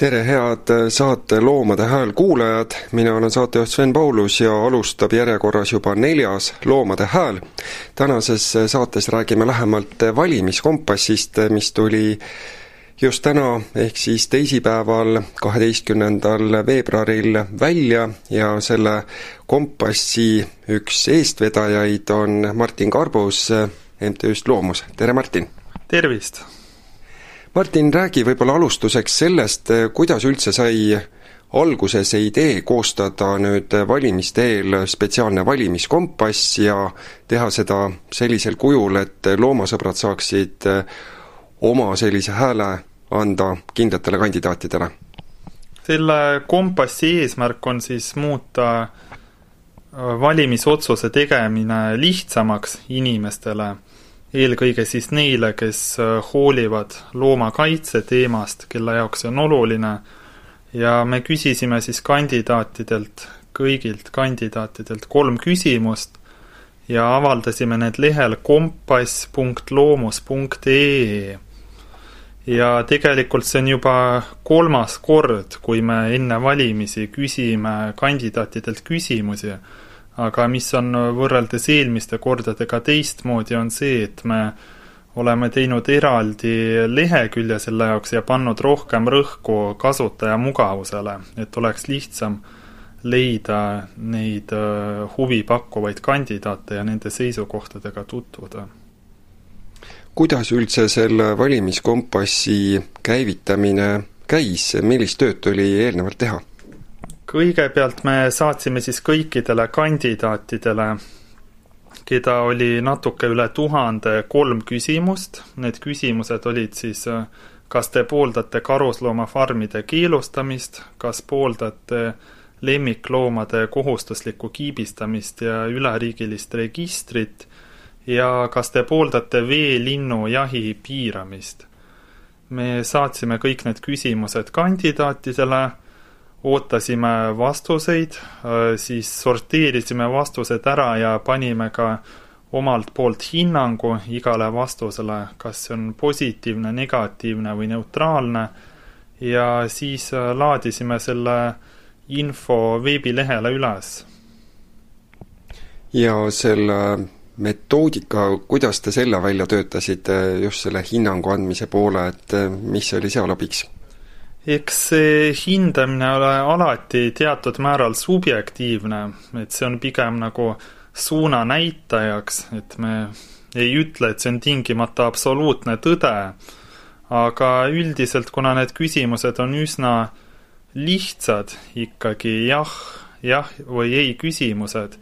tere, head saate Loomade Hääl kuulajad, mina olen saatejuht Sven Paulus ja alustab järjekorras juba neljas Loomade Hääl. tänases saates räägime lähemalt valimiskompassist, mis tuli just täna, ehk siis teisipäeval, kaheteistkümnendal veebruaril välja ja selle kompassi üks eestvedajaid on Martin Karbus MTÜ-st Loomus, tere Martin! tervist! Martin, räägi võib-olla alustuseks sellest, kuidas üldse sai alguse see idee koostada nüüd valimiste eel spetsiaalne valimiskompass ja teha seda sellisel kujul, et loomasõbrad saaksid oma sellise hääle anda kindlatele kandidaatidele? selle kompassi eesmärk on siis muuta valimisotsuse tegemine lihtsamaks inimestele eelkõige siis neile, kes äh, hoolivad loomakaitse teemast, kelle jaoks see on oluline, ja me küsisime siis kandidaatidelt, kõigilt kandidaatidelt kolm küsimust ja avaldasime need lehel kompass.loomus.ee. ja tegelikult see on juba kolmas kord, kui me enne valimisi küsime kandidaatidelt küsimusi aga mis on võrreldes eelmiste kordadega teistmoodi, on see, et me oleme teinud eraldi lehekülje selle jaoks ja pannud rohkem rõhku kasutaja mugavusele, et oleks lihtsam leida neid äh, huvipakkuvaid kandidaate ja nende seisukohtadega tutvuda. kuidas üldse selle valimiskompassi käivitamine käis, millist tööd tuli eelnevalt teha? Kõigepealt me saatsime siis kõikidele kandidaatidele, keda oli natuke üle tuhande, kolm küsimust, need küsimused olid siis kas te pooldate karusloomafarmide keelustamist, kas pooldate lemmikloomade kohustuslikku kiibistamist ja üleriigilist registrit? Ja kas te pooldate veelinnujahi piiramist. me saatsime kõik need küsimused kandidaatidele ootasime vastuseid, äh, siis sorteerisime vastused ära ja panime ka omalt poolt hinnangu igale vastusele, kas see on positiivne, negatiivne või neutraalne, ja siis äh, laadisime selle info veebilehele üles. ja selle metoodika, kuidas te selle välja töötasite, just selle hinnangu andmise poole, et äh, mis oli seal abiks? Eks see hindamine ole alati teatud määral subjektiivne, et see on pigem nagu suunanäitajaks, et me ei ütle, et see on tingimata absoluutne tõde, aga üldiselt, kuna need küsimused on üsna lihtsad ikkagi jah, jah või ei küsimused,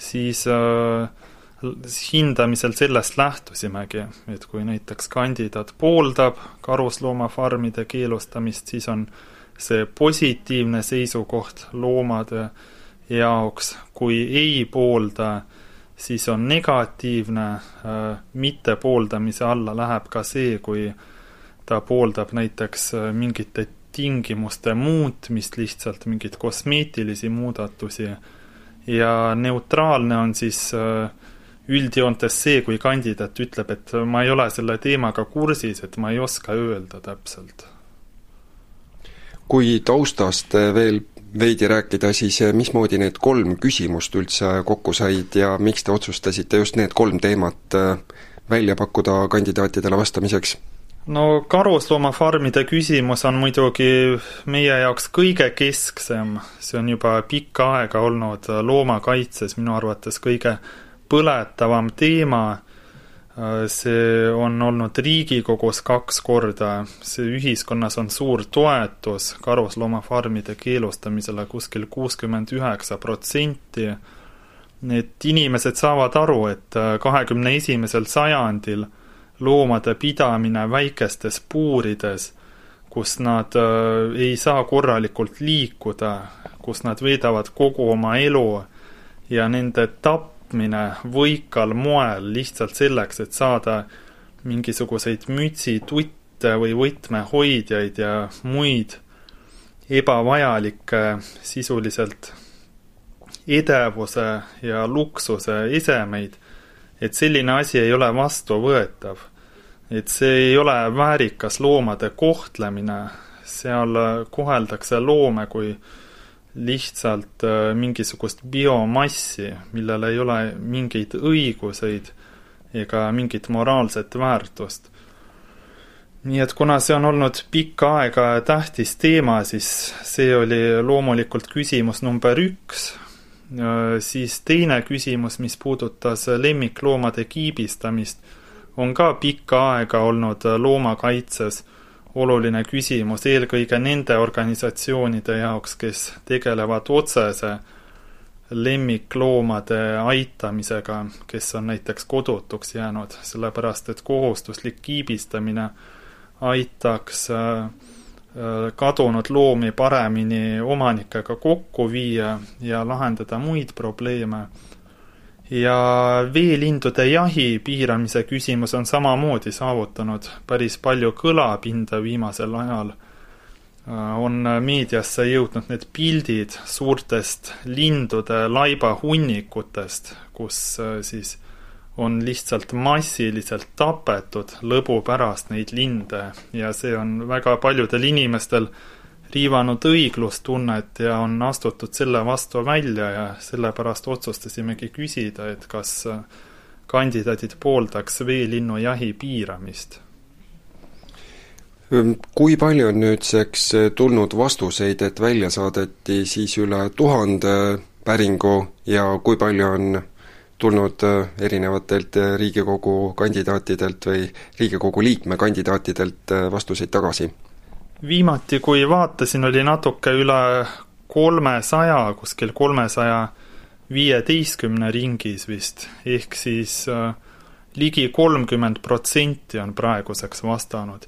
siis äh, hindamisel sellest lähtusimegi, et kui näiteks kandidaat pooldab karusloomafarmide keelustamist, siis on see positiivne seisukoht loomade jaoks, kui ei poolda, siis on negatiivne, äh, mittepooldamise alla läheb ka see, kui ta pooldab näiteks äh, mingite tingimuste muutmist, lihtsalt mingeid kosmeetilisi muudatusi, ja neutraalne on siis äh, üldjoontes see, kui kandidaat ütleb, et ma ei ole selle teemaga kursis, et ma ei oska öelda täpselt. kui taustast veel veidi rääkida, siis mismoodi need kolm küsimust üldse kokku said ja miks te otsustasite just need kolm teemat äh, välja pakkuda kandidaatidele vastamiseks? no karusloomafarmide küsimus on muidugi meie jaoks kõige kesksem, see on juba pikka aega olnud loomakaitses minu arvates kõige põletavam teema, see on olnud Riigikogus kaks korda, see ühiskonnas on suur toetus karusloomafarmide keelustamisele, kuskil kuuskümmend üheksa protsenti. Need inimesed saavad aru, et kahekümne esimesel sajandil loomade pidamine väikestes puurides, kus nad äh, ei saa korralikult liikuda, kus nad veedavad kogu oma elu ja nende tapp tapmine võikal moel lihtsalt selleks, et saada mingisuguseid mütsitutte või võtmehoidjaid ja muid ebavajalikke sisuliselt edevuse ja luksuse esemeid, et selline asi ei ole vastuvõetav. et see ei ole väärikas loomade kohtlemine, seal koheldakse loome kui lihtsalt mingisugust biomassi, millel ei ole mingeid õiguseid ega mingit moraalset väärtust. nii et kuna see on olnud pikka aega tähtis teema, siis see oli loomulikult küsimus number üks, siis teine küsimus, mis puudutas lemmikloomade kiibistamist, on ka pikka aega olnud loomakaitses oluline küsimus, eelkõige nende organisatsioonide jaoks, kes tegelevad otsese lemmikloomade aitamisega, kes on näiteks kodutuks jäänud, sellepärast et kohustuslik kiibistamine aitaks äh, äh, kadunud loomi paremini omanikega kokku viia ja lahendada muid probleeme. Ja veelindude jahi piiramise küsimus on samamoodi saavutanud päris palju kõlapinda viimasel ajal. Äh, on meediasse jõudnud need pildid suurtest lindude laibahunnikutest, kus äh, siis on lihtsalt massiliselt tapetud lõbu pärast neid linde. Ja see on väga paljudel inimestel riivanud õiglustunnet ja on astutud selle vastu välja ja sellepärast otsustasimegi küsida, et kas äh, kandidaadid pooldaks veelinnujahi piiramist kui palju on nüüdseks eh, tulnud vastuseid, et välja saadeti siis üle tuhande päringu ja kui palju on tulnud erinevatelt Riigikogu kandidaatidelt või Riigikogu liikme kandidaatidelt vastuseid tagasi? Viimati, kui vaatasin, oli natuke üle kolmesaja, kuskil kolmesaja viieteistkümne ringis vist, ehk siis äh, ligi kolmkümmend protsenti on praeguseks vastanud.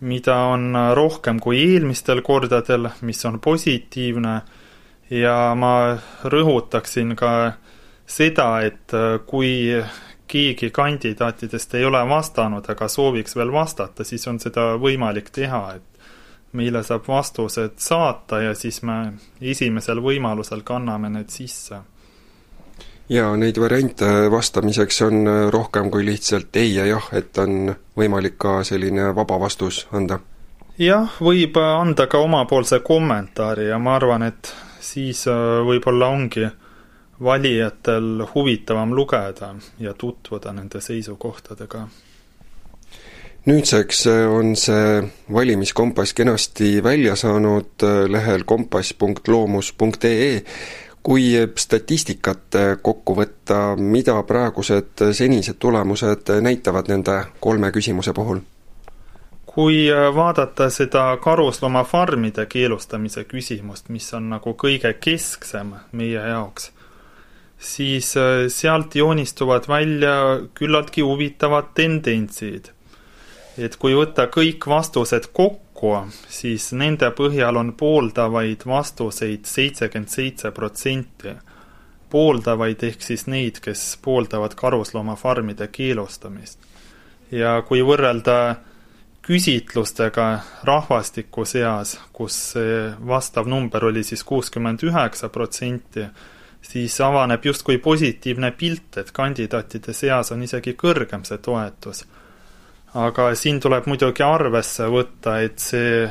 Mida on rohkem kui eelmistel kordadel, mis on positiivne. Ja ma rõhutaksin ka seda, et kui keegi kandidaatidest ei ole vastanud, aga sooviks veel vastata, siis on seda võimalik teha, et meile saab vastused saata ja siis me esimesel võimalusel kanname need sisse jaa, neid variante vastamiseks on rohkem kui lihtsalt ei ja jah, et on võimalik ka selline vaba vastus anda? jah, võib anda ka omapoolse kommentaari ja ma arvan, et siis äh, võib-olla ongi valijatel huvitavam lugeda ja tutvuda nende seisukohtadega. Nüüdseks äh, on see valimiskompass kenasti välja saanud äh, lehel kompass.loomus.ee kui statistikat kokku võtta, mida praegused senised tulemused näitavad nende kolme küsimuse puhul? kui vaadata seda karusloomafarmide keelustamise küsimust, mis on nagu kõige kesksem meie jaoks, siis sealt joonistuvad välja küllaltki huvitavad tendentsid. Et kui võtta kõik vastused kokku, siis nende põhjal on pooldavaid vastuseid seitsekümmend seitse protsenti. pooldavaid ehk siis neid, kes pooldavad karusloomafarmide keelustamist. ja kui võrrelda küsitlustega rahvastiku seas, kus vastav number oli siis kuuskümmend üheksa protsenti, siis avaneb justkui positiivne pilt, et kandidaatide seas on isegi kõrgem see toetus aga siin tuleb muidugi arvesse võtta, et see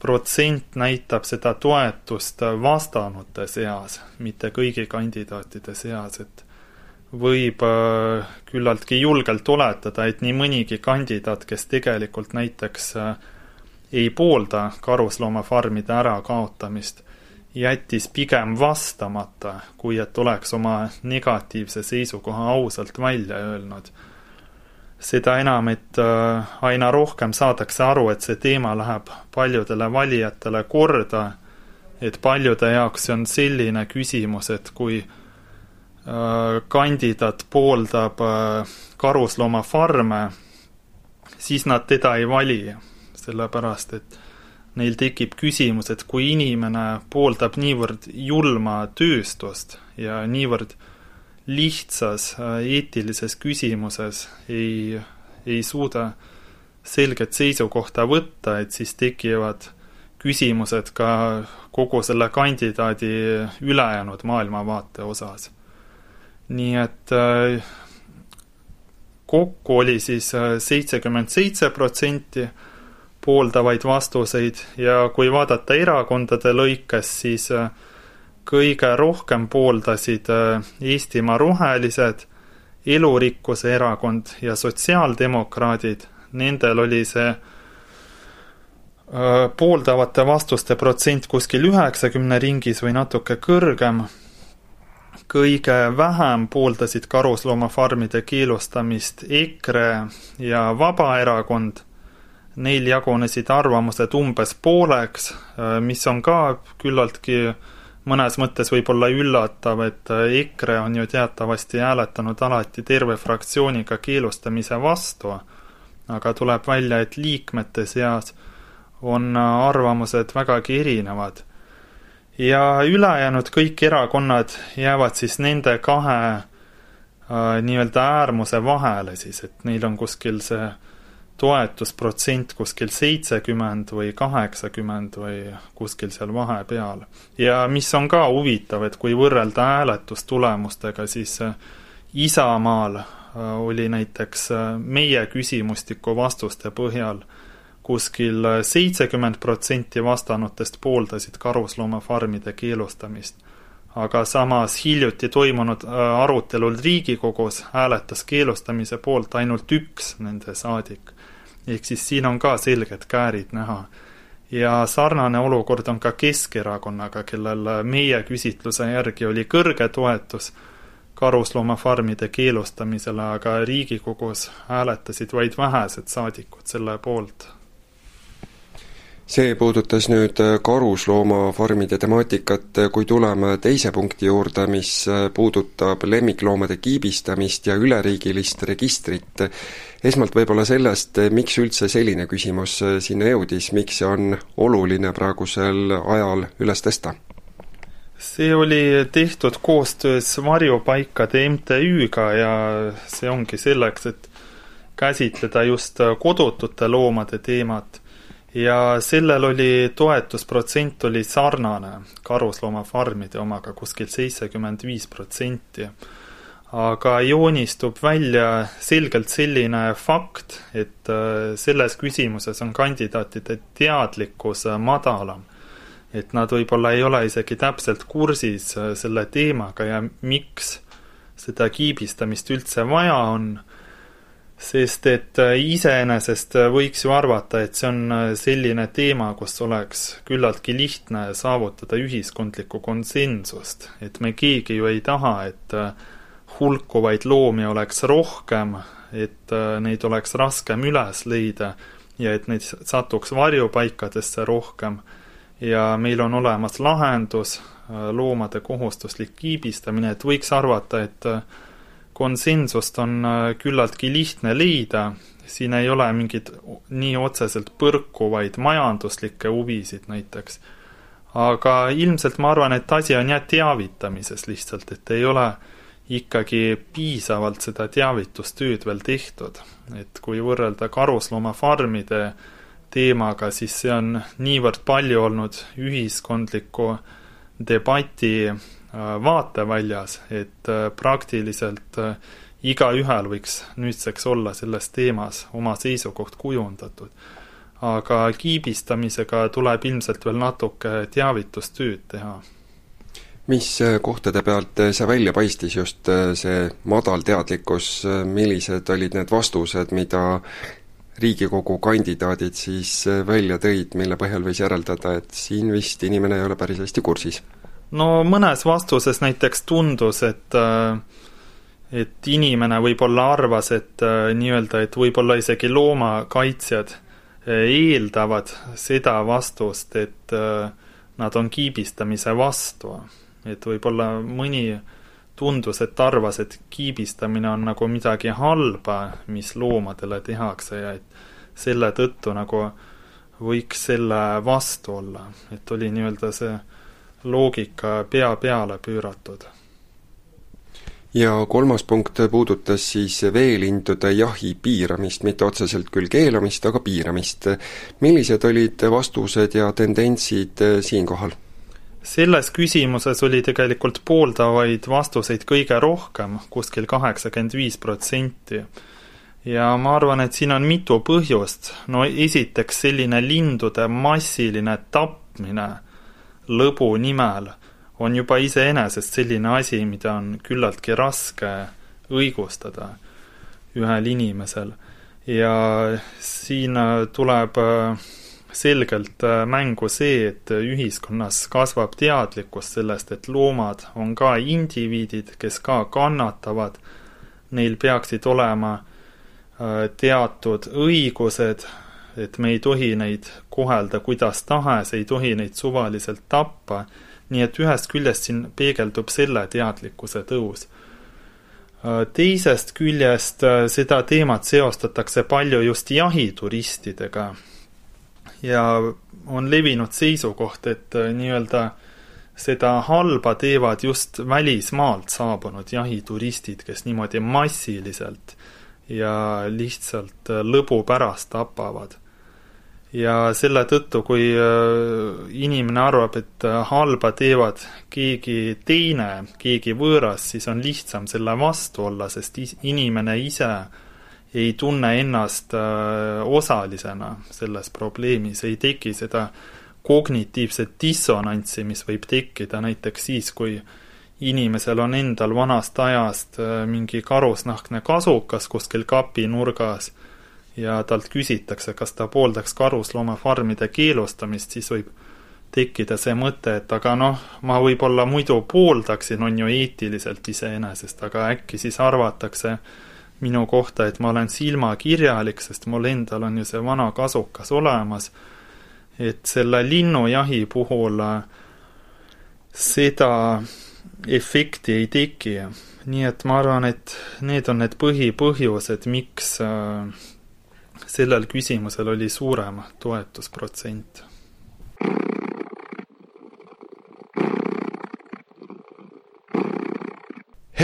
protsent näitab seda toetust vastanute seas, mitte kõigi kandidaatide seas, et võib äh, küllaltki julgelt oletada, et nii mõnigi kandidaat, kes tegelikult näiteks äh, ei poolda karusloomafarmide ärakaotamist, jättis pigem vastamata, kui et oleks oma negatiivse seisukoha ausalt välja öelnud seda enam, et äh, aina rohkem saadakse aru, et see teema läheb paljudele valijatele korda, et paljude jaoks on selline küsimus, et kui äh, kandidaat pooldab äh, karusloomafarme, siis nad teda ei vali, sellepärast et neil tekib küsimus, et kui inimene pooldab niivõrd julma tööstust ja niivõrd äh, lihtsas äh, eetilises küsimuses ei, ei suuda selget seisukohta võtta, et siis tekivad küsimused ka kogu selle kandidaadi ülejäänud maailmavaate osas. nii et äh, kokku oli siis äh, seitsekümmend seitse protsenti pooldavaid vastuseid ja kui vaadata erakondade lõikes, siis kõige rohkem pooldasid Eestimaa Rohelised, Elurikkuse Erakond ja sotsiaaldemokraadid, nendel oli see pooldavate vastuste protsent kuskil üheksakümne ringis või natuke kõrgem kõige vähem pooldasid karusloomafarmide keelustamist EKRE ja Vabaerakond. Neil jagunesid arvamused umbes pooleks, mis on ka küllaltki mõnes mõttes võib-olla üllatav, et EKRE on ju teatavasti hääletanud alati terve fraktsiooniga keelustamise vastu, aga tuleb välja, et liikmete seas on arvamused vägagi erinevad. Ja ülejäänud kõik erakonnad jäävad siis nende kahe äh, nii-öelda äärmuse vahele siis, et neil on kuskil see toetusprotsent kuskil seitsekümmend või kaheksakümmend või kuskil seal vahepeal. ja mis on ka huvitav, et kui võrrelda hääletustulemustega, siis äh, Isamaal äh, oli näiteks äh, meie küsimustiku vastuste põhjal kuskil seitsekümmend protsenti vastanutest pooldasid karusloomafarmide keelustamist. aga samas hiljuti toimunud arutelul Riigikogus hääletas keelustamise poolt ainult üks nende saadik. Ehk siis siin on ka selged käärid näha. ja sarnane olukord on ka Keskerakonnaga, kellel meie küsitluse järgi oli kõrge toetus karusloomafarmide keelustamisele, aga Riigikogus hääletasid vaid vähesed saadikud selle poolt see puudutas nüüd karusloomafarmide temaatikat, kui tuleme teise punkti juurde, mis puudutab lemmikloomade kiibistamist ja üleriigilist registrit. Esmalt võib-olla sellest, miks üldse selline küsimus äh, sinna jõudis, miks see on oluline praegusel ajal üles tõsta? see oli tehtud koostöös Varjupaikade MTÜ-ga ja see ongi selleks, et käsitleda just kodutute loomade teemat ja sellel oli, toetusprotsent oli sarnane karusloomafarmide omaga, kuskil seitsekümmend viis protsenti. Aga joonistub välja selgelt selline fakt, et äh, selles küsimuses on kandidaatide teadlikkus äh, madalam. et nad võib-olla ei ole isegi täpselt kursis äh, selle teemaga ja miks seda kiibistamist üldse vaja on sest et äh, iseenesest äh, võiks ju arvata, et see on äh, selline teema, kus oleks küllaltki lihtne saavutada ühiskondlikku konsensust, et me keegi ju ei taha, et hulkuvaid loomi oleks rohkem, et neid oleks raskem üles leida ja et neid satuks varjupaikadesse rohkem. ja meil on olemas lahendus, loomade kohustuslik kiibistamine, et võiks arvata, et konsensust on äh, küllaltki lihtne leida, siin ei ole mingeid nii otseselt põrkuvaid majanduslikke huvisid näiteks. aga ilmselt ma arvan, et asi on jah teavitamises lihtsalt, et ei ole ikkagi piisavalt seda teavitustööd veel tehtud. et kui võrrelda karusloomafarmide teemaga, siis see on niivõrd palju olnud ühiskondliku debati Äh, vaateväljas, et äh, praktiliselt äh, igaühel võiks nüüdseks olla selles teemas oma seisukoht kujundatud. aga kiibistamisega tuleb ilmselt veel natuke teavitustööd teha. Mis kohtade pealt see välja paistis, just see madal teadlikkus, millised olid need vastused, mida Riigikogu kandidaadid siis välja tõid, mille põhjal võis järeldada, et siin vist inimene ei ole päris hästi kursis? no mõnes vastuses näiteks tundus, et äh, et inimene võib-olla arvas, et äh, nii-öelda, et võib-olla isegi loomakaitsjad äh, eeldavad seda vastust, et nad on kiibistamise vastu. Et võib-olla mõni tundus, et arvas, et kiibistamine on nagu midagi halba, mis loomadele tehakse ja et selle tõttu nagu võiks selle vastu olla, et oli nii-öelda see loogika pea peale pööratud. ja kolmas punkt puudutas siis veelindude jahi piiramist, mitte otseselt küll keelamist, aga piiramist. millised olid vastused ja tendentsid siinkohal? Selles küsimuses oli tegelikult pooldavaid vastuseid kõige rohkem, kuskil kaheksakümmend viis protsenti. ja ma arvan, et siin on mitu põhjust. no esiteks selline lindude massiline tapmine lõbu nimel on juba iseenesest selline asi, mida on küllaltki raske õigustada ühel inimesel. ja siin tuleb selgelt mängu see, et ühiskonnas kasvab teadlikkus sellest, et loomad on ka indiviidid, kes ka kannatavad, neil peaksid olema Äh, teatud õigused, et me ei tohi neid kohelda kuidas tahes, ei tohi neid suvaliselt tappa, nii et ühest küljest siin peegeldub selle teadlikkuse tõus. Äh, teisest küljest äh, seda teemat seostatakse palju just jahituristidega ja on levinud seisukoht, et nii-öelda seda halba teevad just välismaalt saabunud jahituristid, kes niimoodi massiliselt äh, ja lihtsalt äh, lõbu pärast tapavad. ja selle tõttu, kui äh, inimene arvab, et äh, halba teevad keegi teine, keegi võõras, siis on lihtsam selle vastu olla, sest inimene ise ei tunne ennast osalisena selles probleemis, ei teki seda kognitiivset dissonantsi, mis võib tekkida näiteks siis, kui inimesel on endal vanast ajast äh, mingi karusnahkne kasukas kuskil kapinurgas ja talt küsitakse, kas ta pooldaks karusloomafarmide keelustamist, siis võib tekkida see mõte, et aga noh, ma võib-olla muidu pooldaksin, on ju eetiliselt iseenesest, aga äkki siis arvatakse minu kohta, et ma olen silmakirjalik, sest mul endal on ju see vana kasukas olemas. et selle linnujahi puhul äh, seda efekti ei teki. nii et ma arvan, et need on need põhipõhjused, miks äh, sellel küsimusel oli suurem toetusprotsent.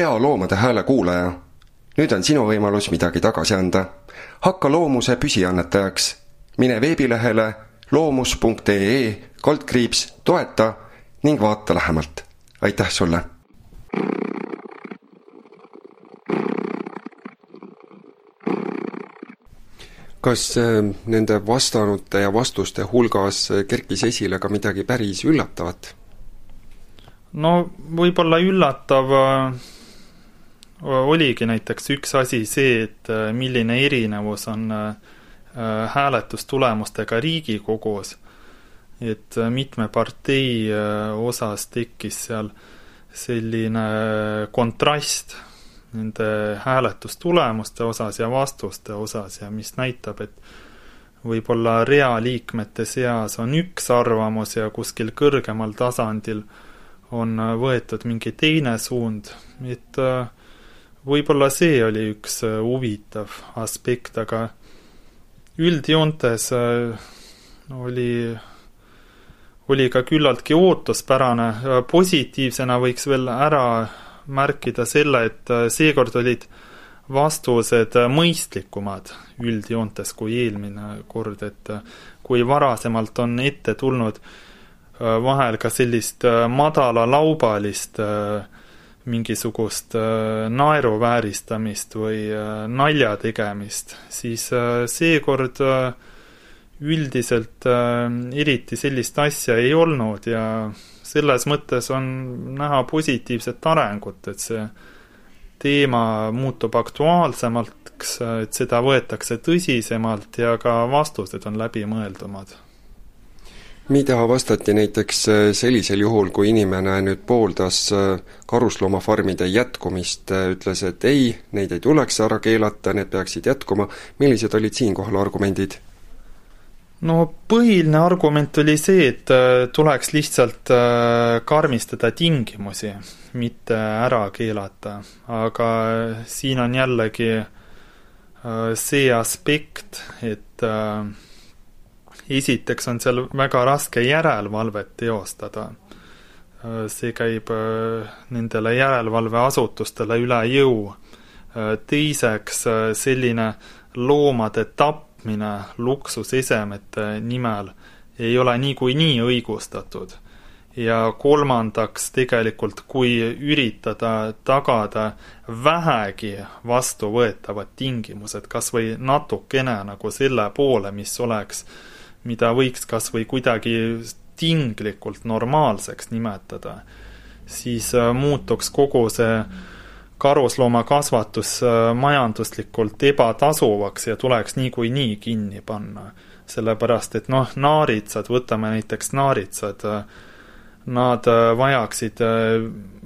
hea Loomade Hääle kuulaja, nüüd on sinu võimalus midagi tagasi anda. hakka loomuse püsiannetajaks. mine veebilehele loomus.ee kaldkriips toeta ning vaata lähemalt aitäh sulle! kas äh, nende vastanute ja vastuste hulgas kerkis esile ka midagi päris üllatavat? no võib-olla üllatav äh, oligi näiteks üks asi see, et äh, milline erinevus on hääletustulemustega Riigikogus. Et äh, mitme partei äh, osas tekkis seal selline kontrast nende hääletustulemuste osas ja vastuste osas ja mis näitab, et võib-olla realiikmete seas on üks arvamus ja kuskil kõrgemal tasandil on äh, võetud mingi teine suund, et võib-olla see oli üks huvitav aspekt, aga üldjoontes oli oli ka küllaltki ootuspärane. positiivsena võiks veel ära märkida selle, et äh, seekord olid vastused äh, mõistlikumad üldjoontes kui eelmine kord, et äh, kui varasemalt on ette tulnud vahel ka sellist madalalaubalist mingisugust naeruvääristamist või nalja tegemist, siis seekord äh, üldiselt äh, eriti sellist asja ei olnud ja selles mõttes on näha positiivset arengut, et see teema muutub aktuaalsemaks, et seda võetakse tõsisemalt ja ka vastused on läbimõeldumad. Mida vastati näiteks äh, sellisel juhul, kui inimene nüüd pooldas äh, karusloomafarmide jätkumist, äh, ütles, et ei, neid ei tuleks ära keelata, need peaksid jätkuma, millised olid siinkohal argumendid? no põhiline argument oli see, et äh, tuleks lihtsalt äh, karmistada tingimusi, mitte ära keelata, aga siin on jällegi äh, see aspekt, et esiteks on seal väga raske järelevalvet teostada. see käib nendele järelevalveasutustele üle jõu. teiseks selline loomade tapmine luksusesemete nimel ei ole niikuinii õigustatud. ja kolmandaks tegelikult, kui üritada tagada vähegi vastuvõetavad tingimused, kas või natukene nagu selle poole, mis oleks, mida võiks kas või kuidagi tinglikult normaalseks nimetada, siis äh, muutuks kogu see karusloomakasvatus äh, majanduslikult ebatasuvaks ja tuleks niikuinii kinni panna. sellepärast, et noh, naaritsad, võtame näiteks naaritsad, äh, nad vajaksid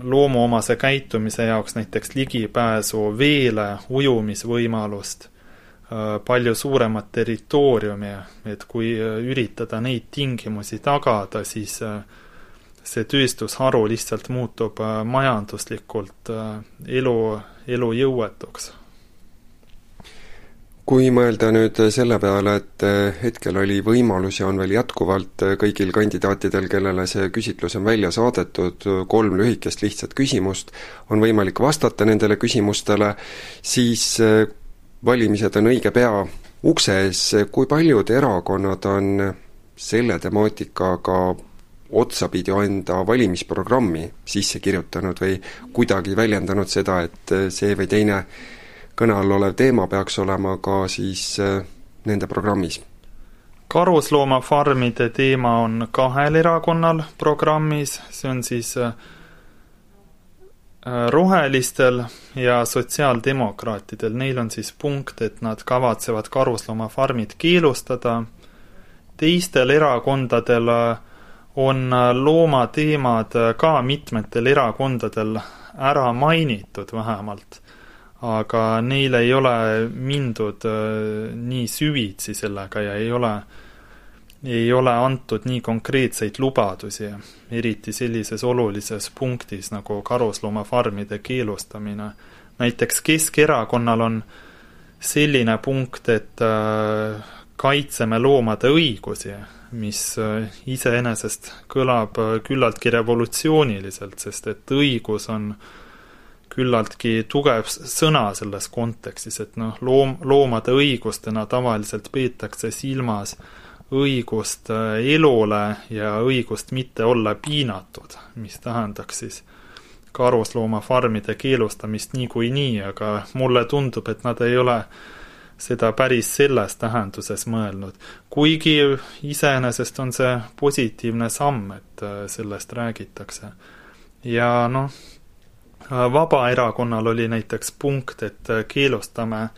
loomuomase käitumise jaoks näiteks ligipääsu veele, ujumisvõimalust, palju suuremat territooriumi, et kui üritada neid tingimusi tagada, siis see tööstusharu lihtsalt muutub äh, majanduslikult äh, elu, elujõuetuks. kui mõelda nüüd selle peale, et äh, hetkel oli võimalus ja on veel jätkuvalt kõigil kandidaatidel, kellele see küsitlus on välja saadetud, kolm lühikest lihtsat küsimust, on võimalik vastata nendele küsimustele, siis valimised on õige pea ukse ees, kui paljud erakonnad on selle temaatikaga otsapidi enda valimisprogrammi sisse kirjutanud või kuidagi väljendanud seda, et see või teine kõne all olev teema peaks olema ka siis äh, nende programmis? karusloomafarmide teema on kahel erakonnal programmis, see on siis äh, rohelistel ja sotsiaaldemokraatidel, neil on siis punkt, et nad kavatsevad karusloomafarmid keelustada, teistel erakondadel äh, on äh, loomateemad äh, ka mitmetel erakondadel ära mainitud vähemalt, aga neil ei ole mindud äh, nii süvitsi sellega ja ei ole, ei ole antud nii konkreetseid lubadusi, eriti sellises olulises punktis nagu karusloomafarmide keelustamine. näiteks Keskerakonnal on selline punkt, et kaitseme loomade õigusi mis äh, iseenesest kõlab äh, küllaltki revolutsiooniliselt, sest et õigus on küllaltki tugev sõna selles kontekstis, et noh, loom, loomade õigustena tavaliselt peetakse silmas õigust äh, elule ja õigust mitte olla piinatud, mis tähendaks siis karusloomafarmide keelustamist niikuinii, aga mulle tundub, et nad ei ole seda päris selles tähenduses mõelnud. kuigi iseenesest on see positiivne samm, et äh, sellest räägitakse. ja noh, äh, Vabaerakonnal oli näiteks punkt, et keelustame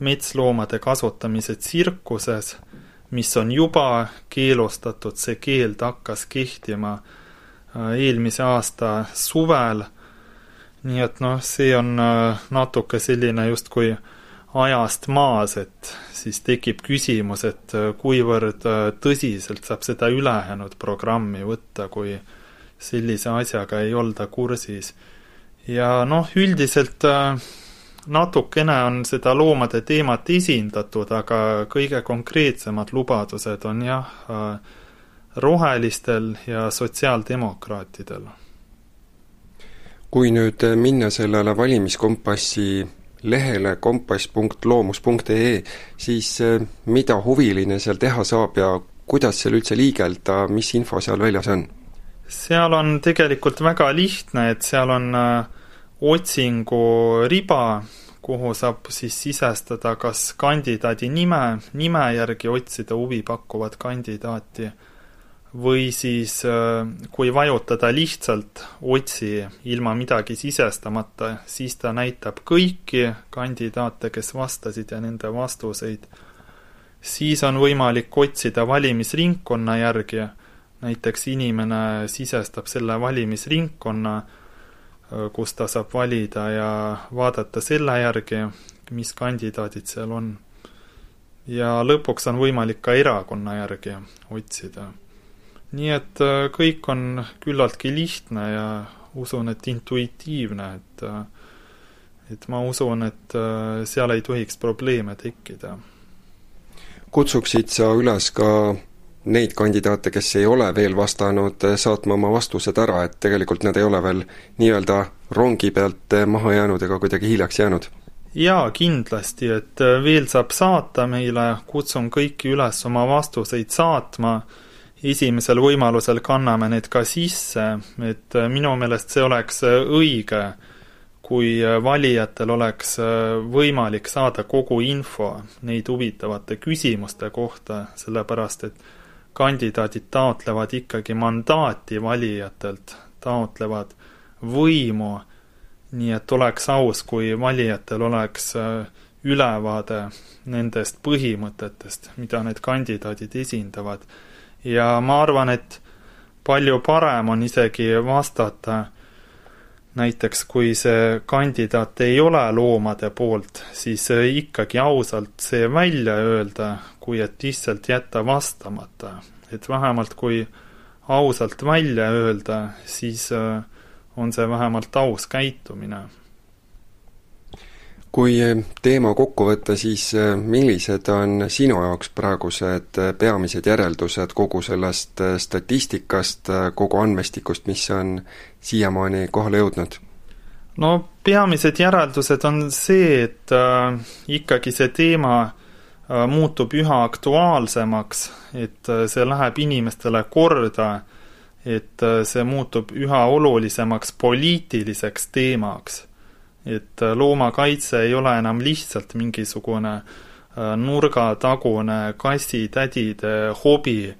metsloomade kasvatamise tsirkuses, mis on juba keelustatud, see keeld hakkas kehtima eelmise aasta suvel, nii et noh, see on natuke selline justkui äh, ajast maas, et siis tekib küsimus, et äh, kuivõrd äh, tõsiselt saab seda ülejäänud programmi võtta, kui sellise asjaga ei olda kursis. ja noh, üldiselt äh, natukene on seda loomade teemat esindatud, aga kõige konkreetsemad lubadused on jah, rohelistel ja sotsiaaldemokraatidel. kui nüüd minna sellele valimiskompassi lehele kompass.loomus.ee, siis äh, mida huviline seal teha saab ja kuidas seal üldse liigelda, mis info seal väljas on? seal on tegelikult väga lihtne, et seal on äh, otsinguriba, kuhu saab siis sisestada kas kandidaadi nime, nime järgi otsida huvipakkuvat kandidaati või siis äh, kui vajutada lihtsalt otsi ilma midagi sisestamata, siis ta näitab kõiki kandidaate, kes vastasid ja nende vastuseid. siis on võimalik otsida valimisringkonna järgi, näiteks inimene sisestab selle valimisringkonna, kus ta saab valida ja vaadata selle järgi, mis kandidaadid seal on. ja lõpuks on võimalik ka erakonna järgi otsida nii et äh, kõik on küllaltki lihtne ja usun, et intuitiivne, et äh, et ma usun, et äh, seal ei tohiks probleeme tekkida. kutsuksid sa üles ka neid kandidaate, kes ei ole veel vastanud, saatma oma vastused ära, et tegelikult nad ei ole veel nii-öelda rongi pealt maha jäänud ega kuidagi hiljaks jäänud? jaa, kindlasti, et veel saab saata meile, kutsun kõiki üles oma vastuseid saatma esimesel võimalusel kanname need ka sisse, et minu meelest see oleks õige, kui valijatel oleks võimalik saada kogu info neid huvitavate küsimuste kohta, sellepärast et kandidaadid taotlevad ikkagi mandaati valijatelt, taotlevad võimu, nii et oleks aus, kui valijatel oleks äh, ülevaade nendest põhimõtetest, mida need kandidaadid esindavad. ja ma arvan, et palju parem on isegi vastata näiteks kui see kandidaat ei ole loomade poolt, siis äh, ikkagi ausalt see välja öelda, kui et lihtsalt jätta vastamata. et vähemalt kui ausalt välja öelda, siis äh, on see vähemalt aus käitumine. kui teema kokku võtta, siis äh, millised on sinu jaoks praegused äh, peamised järeldused kogu sellest äh, statistikast, kogu andmestikust, mis on siiamaani kohale jõudnud? no peamised järeldused on see, et äh, ikkagi see teema äh, muutub üha aktuaalsemaks, et äh, see läheb inimestele korda äh, et äh, see muutub üha olulisemaks poliitiliseks teemaks. et äh, loomakaitse ei ole enam lihtsalt mingisugune äh, nurgatagune kassitädide hobi,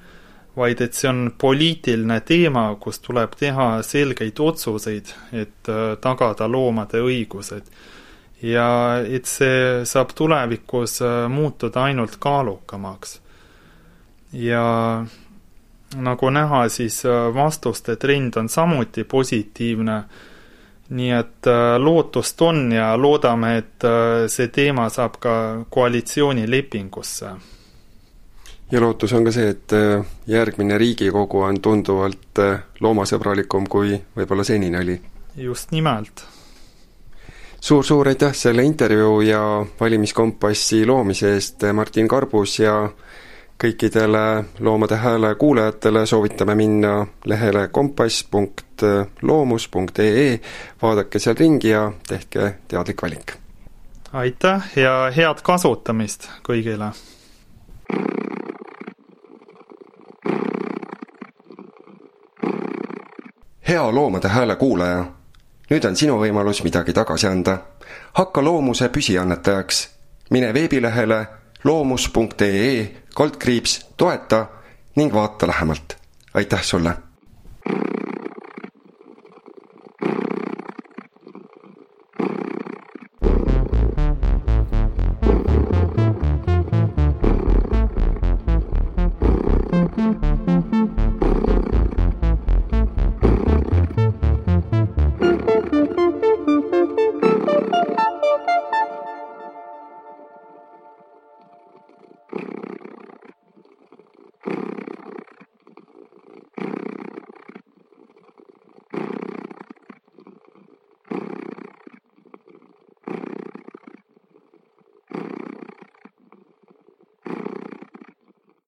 vaid et see on poliitiline teema, kus tuleb teha selgeid otsuseid, et tagada loomade õigused. Ja et see saab tulevikus muutuda ainult kaalukamaks. ja nagu näha, siis äh, vastuste trend on samuti positiivne, nii et äh, lootust on ja loodame, et äh, see teema saab ka koalitsioonilepingusse. ja lootus on ka see, et järgmine Riigikogu on tunduvalt loomasõbralikum, kui võib-olla senini oli? just nimelt suur-suur aitäh selle intervjuu ja valimiskompassi loomise eest, Martin Karbus ja kõikidele Loomade Hääle kuulajatele soovitame minna lehele kompass.loomus.ee, vaadake seal ringi ja tehke teadlik valik. aitäh ja head kasutamist kõigile! hea Loomade Hääle kuulaja, nüüd on sinu võimalus midagi tagasi anda. hakka loomuse püsiannetajaks. mine veebilehele loomus.ee kaldkriips toeta ning vaata lähemalt. aitäh sulle!